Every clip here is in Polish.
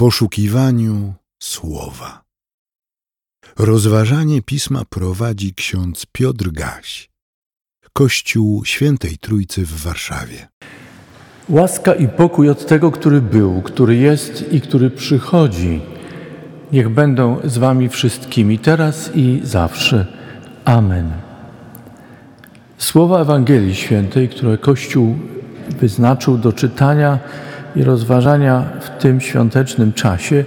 poszukiwaniu słowa. Rozważanie pisma prowadzi ksiądz Piotr Gaś, Kościół Świętej Trójcy w Warszawie. Łaska i pokój od tego, który był, który jest i który przychodzi. Niech będą z Wami wszystkimi teraz i zawsze. Amen. Słowa Ewangelii Świętej, które Kościół wyznaczył do czytania i rozważania w tym świątecznym czasie,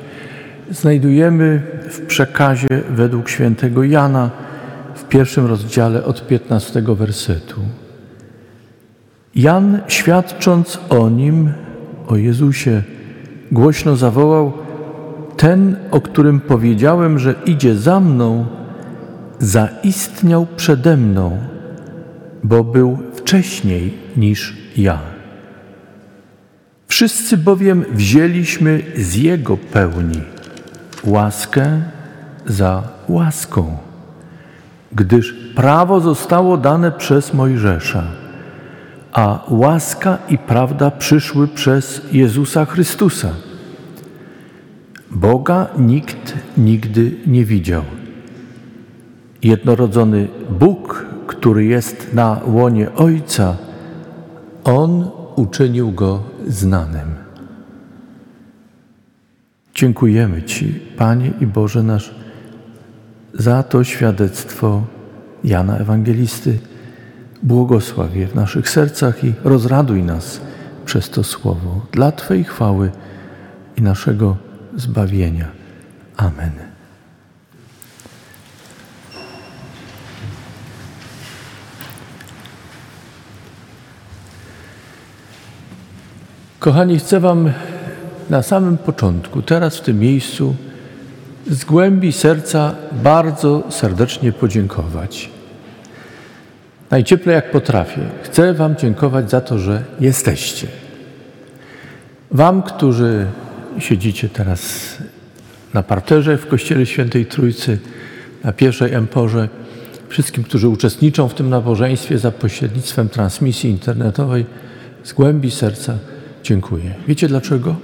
znajdujemy w przekazie według świętego Jana w pierwszym rozdziale od 15 wersetu. Jan, świadcząc o nim, o Jezusie, głośno zawołał: Ten, o którym powiedziałem, że idzie za mną, zaistniał przede mną, bo był wcześniej niż ja. Wszyscy bowiem wzięliśmy z Jego pełni łaskę za łaską, gdyż prawo zostało dane przez Mojżesza, a łaska i prawda przyszły przez Jezusa Chrystusa. Boga nikt nigdy nie widział. Jednorodzony Bóg, który jest na łonie Ojca, On uczynił go znanym. Dziękujemy Ci, Panie i Boże nasz, za to świadectwo Jana Ewangelisty. Błogosław je w naszych sercach i rozraduj nas przez to słowo dla Twojej chwały i naszego zbawienia. Amen. Kochani, chcę Wam na samym początku, teraz w tym miejscu, z głębi serca bardzo serdecznie podziękować. Najcieplej jak potrafię. Chcę Wam dziękować za to, że jesteście. Wam, którzy siedzicie teraz na parterze w Kościele Świętej Trójcy, na pierwszej emporze, wszystkim, którzy uczestniczą w tym nabożeństwie za pośrednictwem transmisji internetowej, z głębi serca dziękuję. Wiecie dlaczego?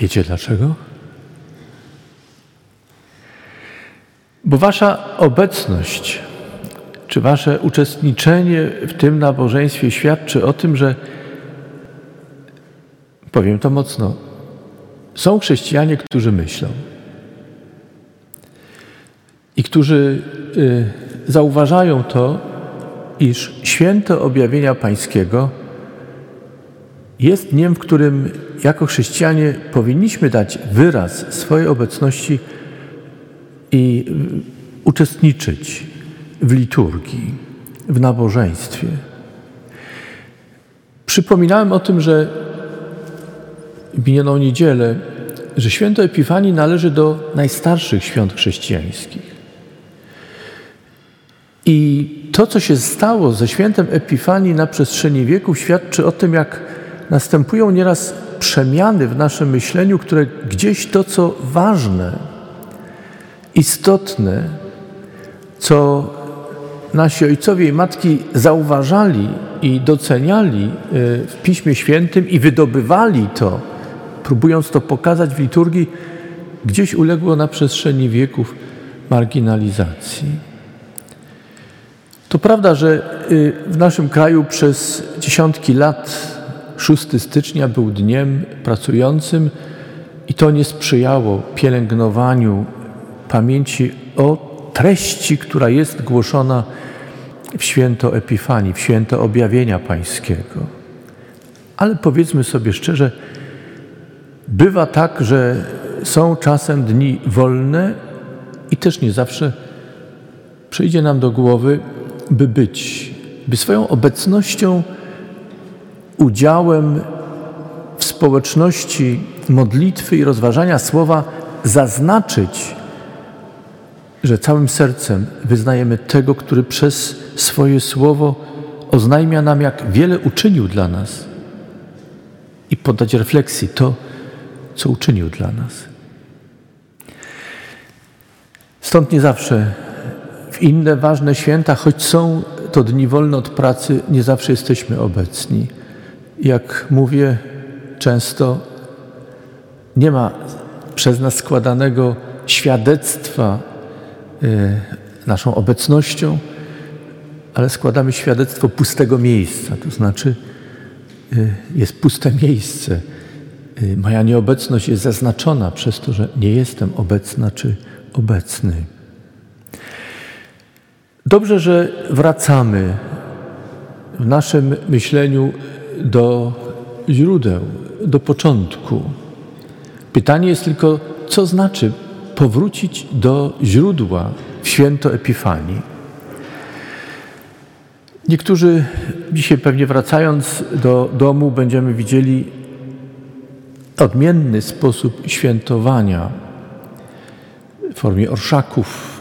Wiecie dlaczego? Bo Wasza obecność, czy Wasze uczestniczenie w tym nabożeństwie świadczy o tym, że, powiem to mocno, są chrześcijanie, którzy myślą i którzy y, zauważają to, iż święto objawienia Pańskiego jest dniem, w którym jako chrześcijanie powinniśmy dać wyraz swojej obecności i uczestniczyć w liturgii, w nabożeństwie. Przypominałem o tym, że w minioną niedzielę, że święto Epifanii należy do najstarszych świąt chrześcijańskich. I to, co się stało ze świętem Epifanii na przestrzeni wieków, świadczy o tym, jak następują nieraz przemiany w naszym myśleniu, które gdzieś to, co ważne, istotne, co nasi ojcowie i matki zauważali i doceniali e, w Piśmie Świętym i wydobywali to, próbując to pokazać w liturgii, gdzieś uległo na przestrzeni wieków marginalizacji. To prawda, że y, w naszym kraju przez dziesiątki lat 6 stycznia był dniem pracującym i to nie sprzyjało pielęgnowaniu pamięci o treści, która jest głoszona w święto Epifanii, w święto objawienia Pańskiego. Ale powiedzmy sobie szczerze, bywa tak, że są czasem dni wolne i też nie zawsze przyjdzie nam do głowy, by być, by swoją obecnością udziałem w społeczności modlitwy i rozważania słowa zaznaczyć, że całym sercem wyznajemy tego, który przez swoje słowo oznajmia nam, jak wiele uczynił dla nas i poddać refleksji to, co uczynił dla nas. Stąd nie zawsze w inne ważne święta, choć są to dni wolne od pracy, nie zawsze jesteśmy obecni jak mówię często, nie ma przez nas składanego świadectwa y, naszą obecnością, ale składamy świadectwo pustego miejsca, to znaczy y, jest puste miejsce. Y, moja nieobecność jest zaznaczona przez to, że nie jestem obecna czy obecny. Dobrze, że wracamy w naszym myśleniu do źródeł, do początku. Pytanie jest tylko, co znaczy powrócić do źródła w święto Epifanii. Niektórzy dzisiaj pewnie wracając do domu będziemy widzieli odmienny sposób świętowania w formie orszaków,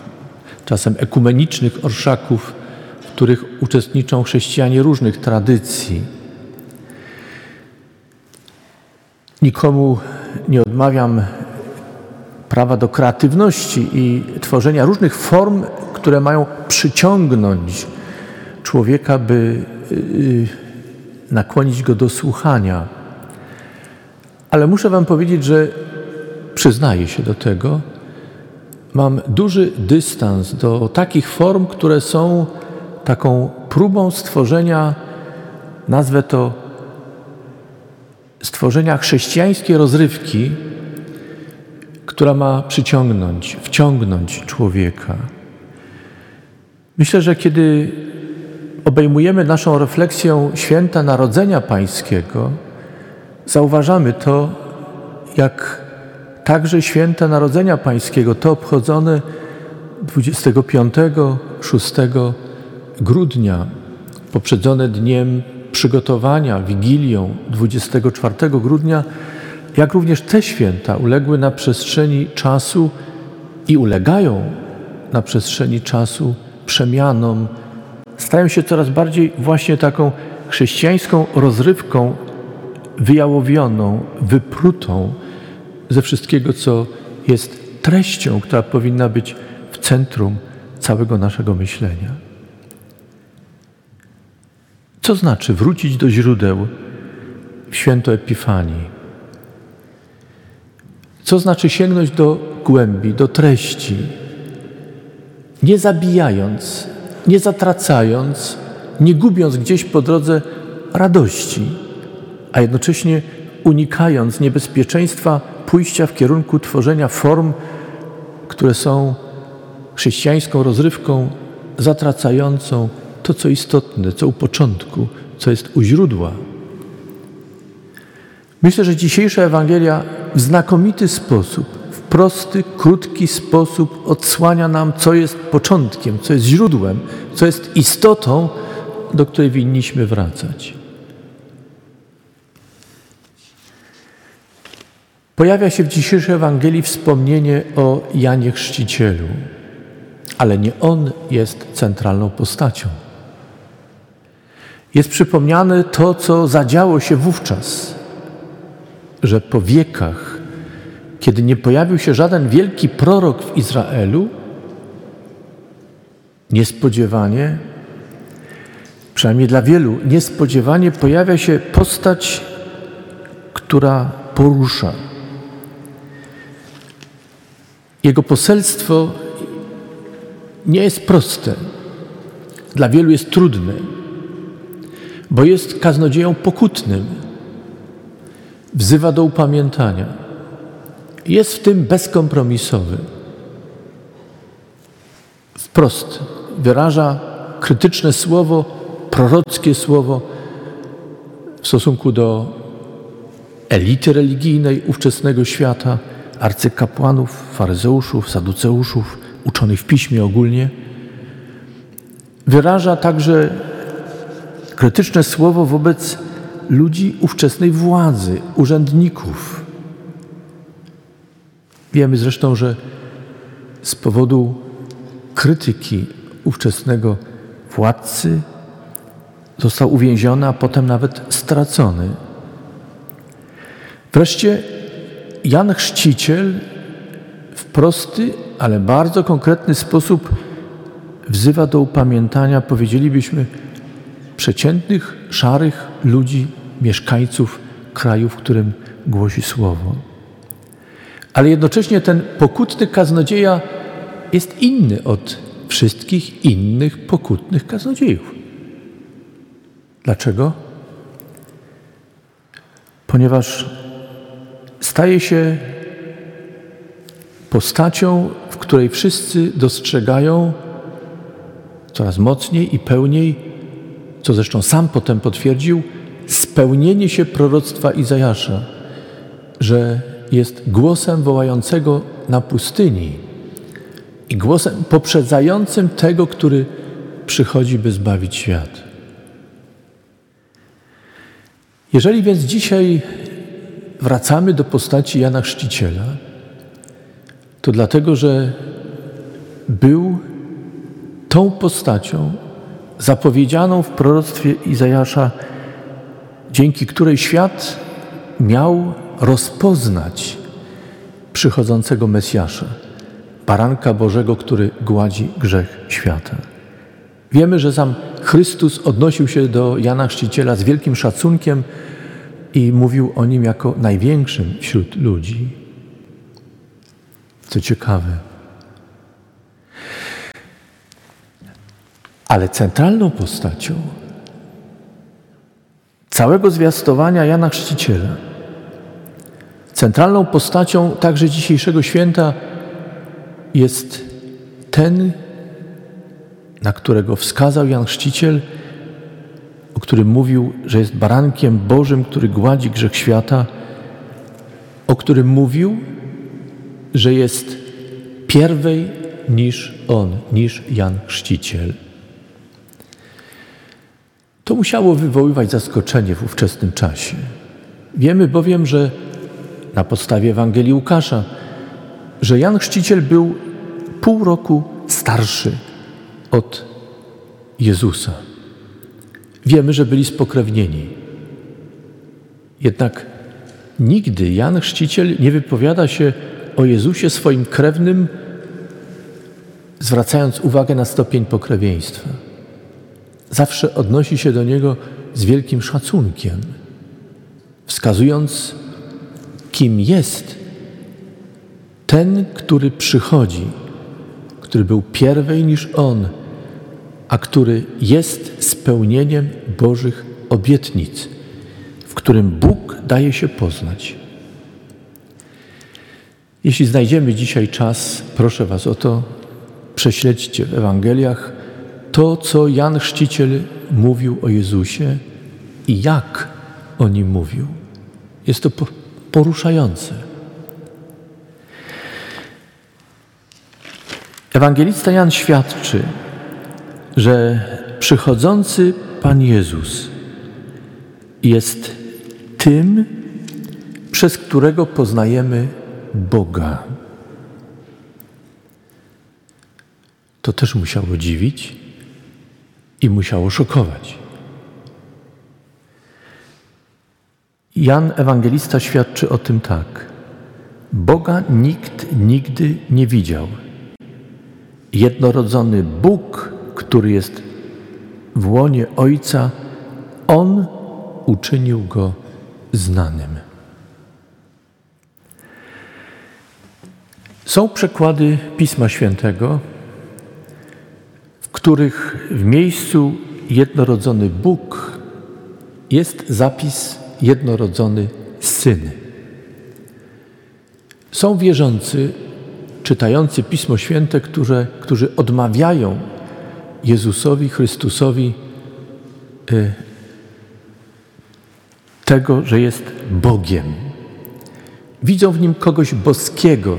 czasem ekumenicznych orszaków, w których uczestniczą chrześcijanie różnych tradycji. Nikomu nie odmawiam prawa do kreatywności i tworzenia różnych form, które mają przyciągnąć człowieka, by y, nakłonić go do słuchania. Ale muszę Wam powiedzieć, że przyznaję się do tego. Mam duży dystans do takich form, które są taką próbą stworzenia, nazwę to stworzenia chrześcijańskiej rozrywki, która ma przyciągnąć, wciągnąć człowieka. Myślę, że kiedy obejmujemy naszą refleksją święta Narodzenia Pańskiego, zauważamy to, jak także święta Narodzenia Pańskiego, to obchodzone 25-6 grudnia, poprzedzone dniem przygotowania, Wigilią 24 grudnia, jak również te święta uległy na przestrzeni czasu i ulegają na przestrzeni czasu przemianom, stają się coraz bardziej właśnie taką chrześcijańską rozrywką wyjałowioną, wyprutą ze wszystkiego, co jest treścią, która powinna być w centrum całego naszego myślenia. Co znaczy wrócić do źródeł w święto Epifanii? Co znaczy sięgnąć do głębi, do treści, nie zabijając, nie zatracając, nie gubiąc gdzieś po drodze radości, a jednocześnie unikając niebezpieczeństwa pójścia w kierunku tworzenia form, które są chrześcijańską rozrywką zatracającą to, co istotne, co u początku, co jest u źródła. Myślę, że dzisiejsza Ewangelia w znakomity sposób, w prosty, krótki sposób odsłania nam, co jest początkiem, co jest źródłem, co jest istotą, do której winniśmy wracać. Pojawia się w dzisiejszej Ewangelii wspomnienie o Janie Chrzcicielu, ale nie on jest centralną postacią. Jest przypomniane to, co zadziało się wówczas, że po wiekach, kiedy nie pojawił się żaden wielki prorok w Izraelu, niespodziewanie, przynajmniej dla wielu, niespodziewanie pojawia się postać, która porusza. Jego poselstwo nie jest proste, dla wielu jest trudne, bo jest kaznodzieją pokutnym wzywa do upamiętania. Jest w tym bezkompromisowy. Wprost wyraża krytyczne słowo, prorockie słowo w stosunku do elity religijnej ówczesnego świata, arcykapłanów, faryzeuszów, saduceuszów, uczonych w piśmie ogólnie. Wyraża także krytyczne słowo wobec ludzi ówczesnej władzy, urzędników. Wiemy zresztą, że z powodu krytyki ówczesnego władcy został uwięziony, a potem nawet stracony. Wreszcie Jan Chrzciciel w prosty, ale bardzo konkretny sposób wzywa do upamiętania, powiedzielibyśmy, przeciętnych, szarych ludzi, mieszkańców kraju, w którym głosi słowo. Ale jednocześnie ten pokutny kaznodzieja jest inny od wszystkich innych pokutnych kaznodziejów. Dlaczego? Ponieważ staje się postacią, w której wszyscy dostrzegają coraz mocniej i pełniej, co zresztą sam potem potwierdził, spełnienie się proroctwa Izajasza, że jest głosem wołającego na pustyni i głosem poprzedzającym tego, który przychodzi, by zbawić świat. Jeżeli więc dzisiaj wracamy do postaci Jana Chrzciciela, to dlatego, że był tą postacią zapowiedzianą w proroctwie Izajasza, dzięki której świat miał rozpoznać przychodzącego Mesjasza, baranka Bożego, który gładzi grzech świata. Wiemy, że sam Chrystus odnosił się do Jana Chrzciciela z wielkim szacunkiem i mówił o nim jako największym wśród ludzi. Co ciekawe. Ale centralną postacią całego zwiastowania Jana Chrzciciela, centralną postacią także dzisiejszego święta jest ten, na którego wskazał Jan Chrzciciel, o którym mówił, że jest barankiem Bożym, który gładzi grzech świata, o którym mówił, że jest pierwej niż on, niż Jan Chrzciciel. To musiało wywoływać zaskoczenie w ówczesnym czasie. Wiemy bowiem, że na podstawie Ewangelii Łukasza, że Jan Chrzciciel był pół roku starszy od Jezusa. Wiemy, że byli spokrewnieni. Jednak nigdy Jan Chrzciciel nie wypowiada się o Jezusie swoim krewnym, zwracając uwagę na stopień pokrewieństwa. Zawsze odnosi się do niego z wielkim szacunkiem, wskazując, kim jest ten, który przychodzi, który był pierwej niż on, a który jest spełnieniem Bożych obietnic, w którym Bóg daje się poznać. Jeśli znajdziemy dzisiaj czas, proszę Was o to, prześledźcie w Ewangeliach to, co Jan Chrzciciel mówił o Jezusie i jak o nim mówił. Jest to poruszające. Ewangelista Jan świadczy, że przychodzący Pan Jezus jest tym, przez którego poznajemy Boga. To też musiało dziwić i musiało szokować. Jan Ewangelista świadczy o tym tak. Boga nikt nigdy nie widział. Jednorodzony Bóg, który jest w łonie Ojca, On uczynił go znanym. Są przekłady Pisma Świętego, których w miejscu jednorodzony Bóg jest zapis jednorodzony Syn. Są wierzący, czytający Pismo Święte, którzy, odmawiają Jezusowi, Chrystusowi y, tego, że jest Bogiem. Widzą w nim kogoś boskiego,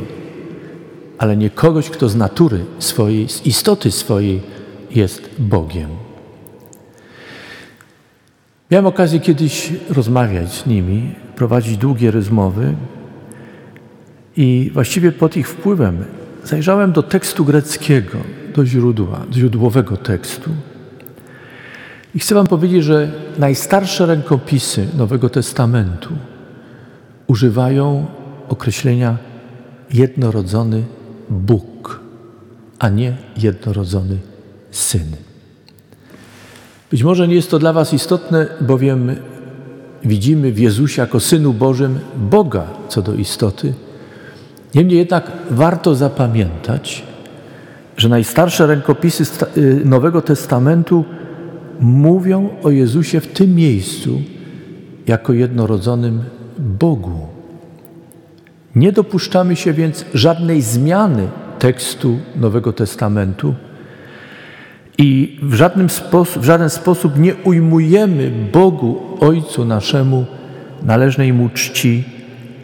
ale nie kogoś, kto z natury swojej, z istoty swojej jest Bogiem. Miałem okazję kiedyś rozmawiać z nimi, prowadzić długie rozmowy i właściwie pod ich wpływem zajrzałem do tekstu greckiego, do źródła, źródłowego tekstu. I chcę Wam powiedzieć, że najstarsze rękopisy Nowego Testamentu używają określenia jednorodzony Bóg, a nie jednorodzony Syn. Być może nie jest to dla Was istotne, bowiem widzimy w Jezusie jako Synu Bożym Boga co do istoty. Niemniej jednak warto zapamiętać, że najstarsze rękopisy y, Nowego Testamentu mówią o Jezusie w tym miejscu jako jednorodzonym Bogu. Nie dopuszczamy się więc żadnej zmiany tekstu Nowego Testamentu i w, żadnym sposób, w żaden sposób nie ujmujemy Bogu, Ojcu naszemu, należnej Mu czci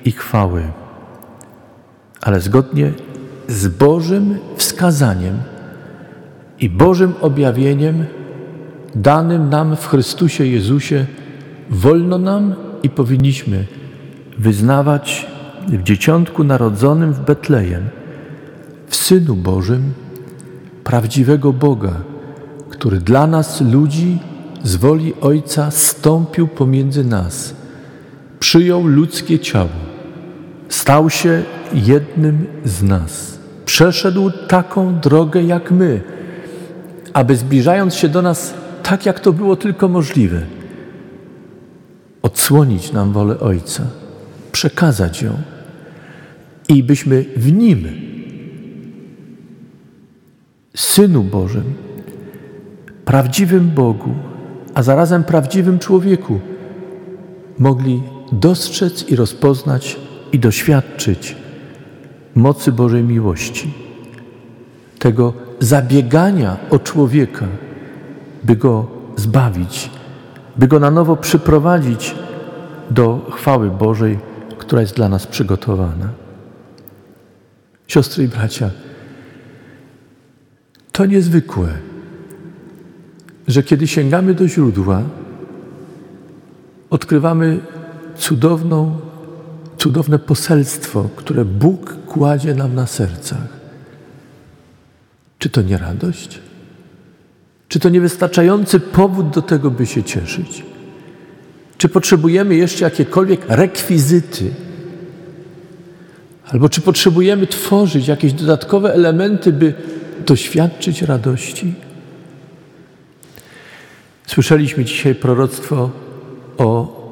i chwały. Ale zgodnie z Bożym wskazaniem i Bożym objawieniem danym nam w Chrystusie Jezusie, wolno nam i powinniśmy wyznawać w dzieciątku narodzonym w Betlejem, w Synu Bożym, prawdziwego Boga, który dla nas, ludzi, z woli Ojca stąpił pomiędzy nas, przyjął ludzkie ciało, stał się jednym z nas, przeszedł taką drogę jak my, aby zbliżając się do nas tak, jak to było tylko możliwe, odsłonić nam wolę Ojca, przekazać ją i byśmy w Nim, Synu Bożym, prawdziwym Bogu, a zarazem prawdziwym człowieku, mogli dostrzec i rozpoznać i doświadczyć mocy Bożej miłości, tego zabiegania o człowieka, by go zbawić, by go na nowo przyprowadzić do chwały Bożej, która jest dla nas przygotowana. Siostry i bracia, to niezwykłe, że kiedy sięgamy do źródła, odkrywamy cudowną, cudowne poselstwo, które Bóg kładzie nam na sercach. Czy to nie radość? Czy to niewystarczający powód do tego, by się cieszyć? Czy potrzebujemy jeszcze jakiekolwiek rekwizyty? Albo czy potrzebujemy tworzyć jakieś dodatkowe elementy, by doświadczyć radości? Słyszeliśmy dzisiaj proroctwo o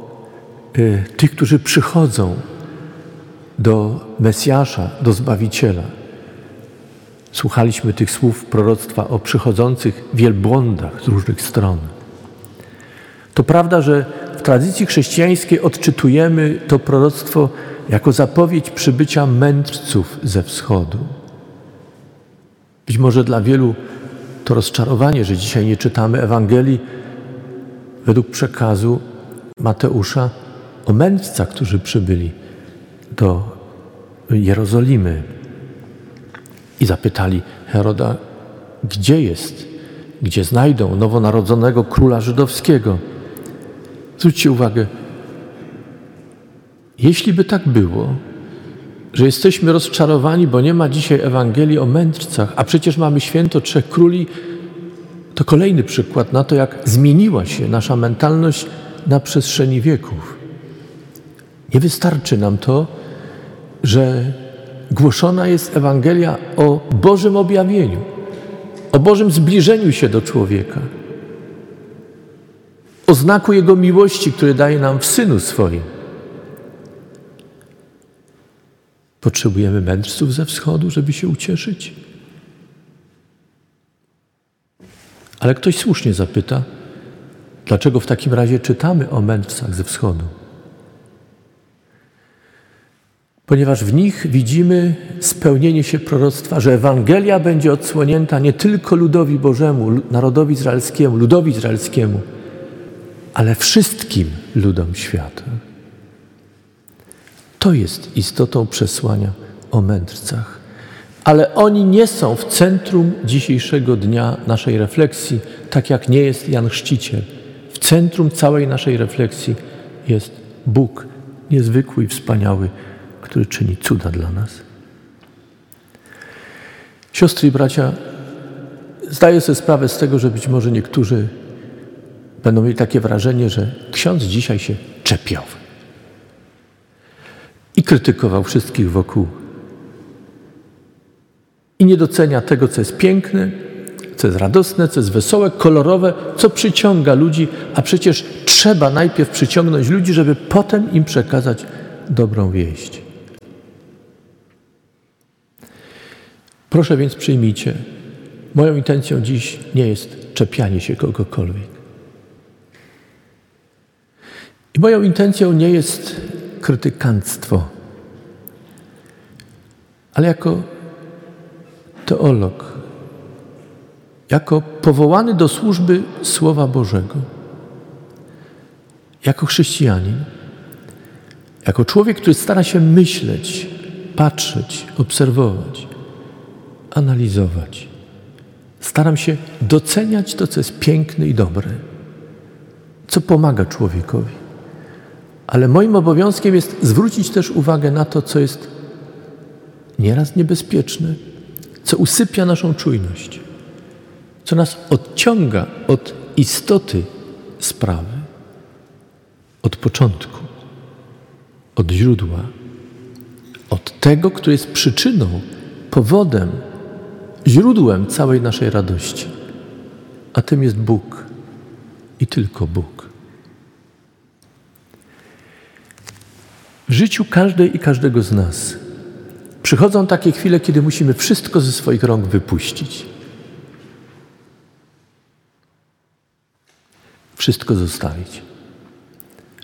y, tych, którzy przychodzą do Mesjasza, do Zbawiciela. Słuchaliśmy tych słów proroctwa o przychodzących wielbłądach z różnych stron. To prawda, że w tradycji chrześcijańskiej odczytujemy to proroctwo jako zapowiedź przybycia mędrców ze wschodu. Być może dla wielu to rozczarowanie, że dzisiaj nie czytamy Ewangelii według przekazu Mateusza o mędrcach, którzy przybyli do Jerozolimy i zapytali Heroda, gdzie jest, gdzie znajdą nowonarodzonego króla żydowskiego. Zwróćcie uwagę, jeśli by tak było, że jesteśmy rozczarowani, bo nie ma dzisiaj Ewangelii o mędrcach, a przecież mamy święto Trzech Króli, to kolejny przykład na to, jak zmieniła się nasza mentalność na przestrzeni wieków. Nie wystarczy nam to, że głoszona jest Ewangelia o Bożym objawieniu, o Bożym zbliżeniu się do człowieka, o znaku Jego miłości, który daje nam w Synu swoim. Potrzebujemy mędrców ze wschodu, żeby się ucieszyć? Ale ktoś słusznie zapyta, dlaczego w takim razie czytamy o mędrcach ze wschodu? Ponieważ w nich widzimy spełnienie się proroctwa, że Ewangelia będzie odsłonięta nie tylko ludowi Bożemu, narodowi izraelskiemu, ludowi izraelskiemu, ale wszystkim ludom świata. To jest istotą przesłania o mędrcach. Ale oni nie są w centrum dzisiejszego dnia naszej refleksji, tak jak nie jest Jan Chrzciciel. W centrum całej naszej refleksji jest Bóg niezwykły i wspaniały, który czyni cuda dla nas. Siostry i bracia, zdaję sobie sprawę z tego, że być może niektórzy będą mieli takie wrażenie, że ksiądz dzisiaj się czepiał i krytykował wszystkich wokół. I nie docenia tego, co jest piękne, co jest radosne, co jest wesołe, kolorowe, co przyciąga ludzi, a przecież trzeba najpierw przyciągnąć ludzi, żeby potem im przekazać dobrą wieść. Proszę więc przyjmijcie. Moją intencją dziś nie jest czepianie się kogokolwiek. I moją intencją nie jest krytykanstwo, ale jako teolog, jako powołany do służby Słowa Bożego, jako chrześcijanin, jako człowiek, który stara się myśleć, patrzeć, obserwować, analizować. Staram się doceniać to, co jest piękne i dobre, co pomaga człowiekowi. Ale moim obowiązkiem jest zwrócić też uwagę na to, co jest nieraz niebezpieczne, co usypia naszą czujność, co nas odciąga od istoty sprawy, od początku, od źródła, od tego, który jest przyczyną, powodem, źródłem całej naszej radości. A tym jest Bóg i tylko Bóg. W życiu każdej i każdego z nas przychodzą takie chwile, kiedy musimy wszystko ze swoich rąk wypuścić. Wszystko zostawić.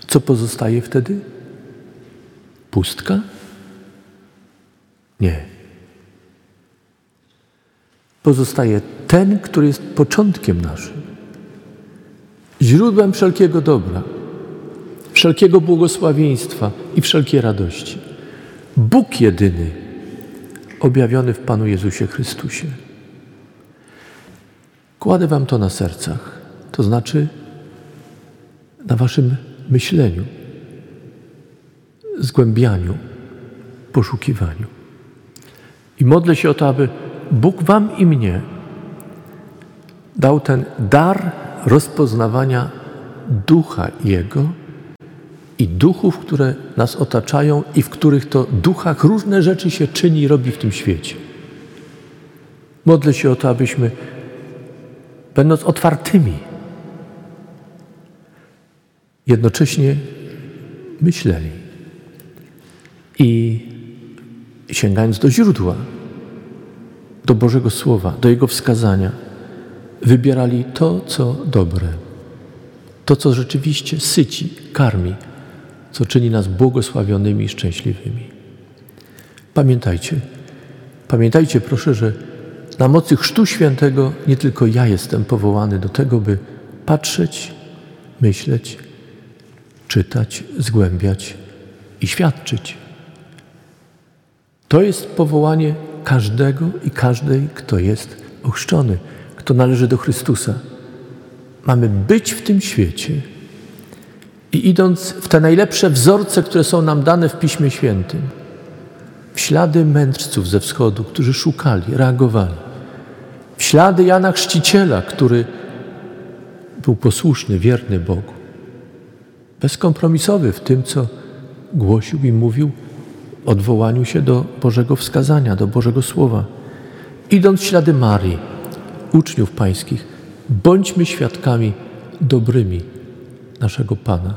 Co pozostaje wtedy? Pustka? Nie. Pozostaje ten, który jest początkiem naszym, źródłem wszelkiego dobra, wszelkiego błogosławieństwa i wszelkiej radości. Bóg jedyny, objawiony w Panu Jezusie Chrystusie. Kładę Wam to na sercach, to znaczy na Waszym myśleniu, zgłębianiu, poszukiwaniu. I modlę się o to, aby Bóg Wam i mnie dał ten dar rozpoznawania ducha Jego i duchów, które nas otaczają i w których to duchach różne rzeczy się czyni i robi w tym świecie. Modlę się o to, abyśmy, będąc otwartymi, jednocześnie myśleli i sięgając do źródła, do Bożego Słowa, do Jego wskazania, wybierali to, co dobre, to, co rzeczywiście syci, karmi, co czyni nas błogosławionymi i szczęśliwymi. Pamiętajcie, pamiętajcie proszę, że na mocy Chrztu Świętego nie tylko ja jestem powołany do tego, by patrzeć, myśleć, czytać, zgłębiać i świadczyć. To jest powołanie każdego i każdej, kto jest ochrzczony, kto należy do Chrystusa. Mamy być w tym świecie i idąc w te najlepsze wzorce, które są nam dane w Piśmie Świętym, w ślady mędrców ze wschodu, którzy szukali, reagowali, w ślady Jana Chrzciciela, który był posłuszny, wierny Bogu, bezkompromisowy w tym, co głosił i mówił, odwołaniu się do Bożego wskazania, do Bożego Słowa. Idąc w ślady Marii, uczniów pańskich, bądźmy świadkami dobrymi naszego Pana,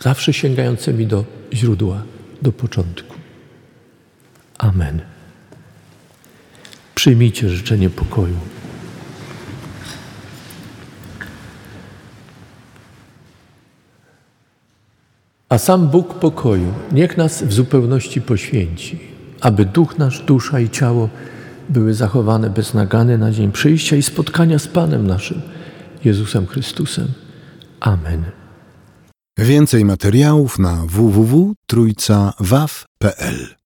zawsze sięgającymi do źródła, do początku. Amen. Przyjmijcie życzenie pokoju. A sam Bóg pokoju niech nas w zupełności poświęci, aby duch nasz, dusza i ciało były zachowane bez nagany na dzień przyjścia i spotkania z Panem naszym, Jezusem Chrystusem. Amen. Więcej materiałów na www.trójcawaw.pl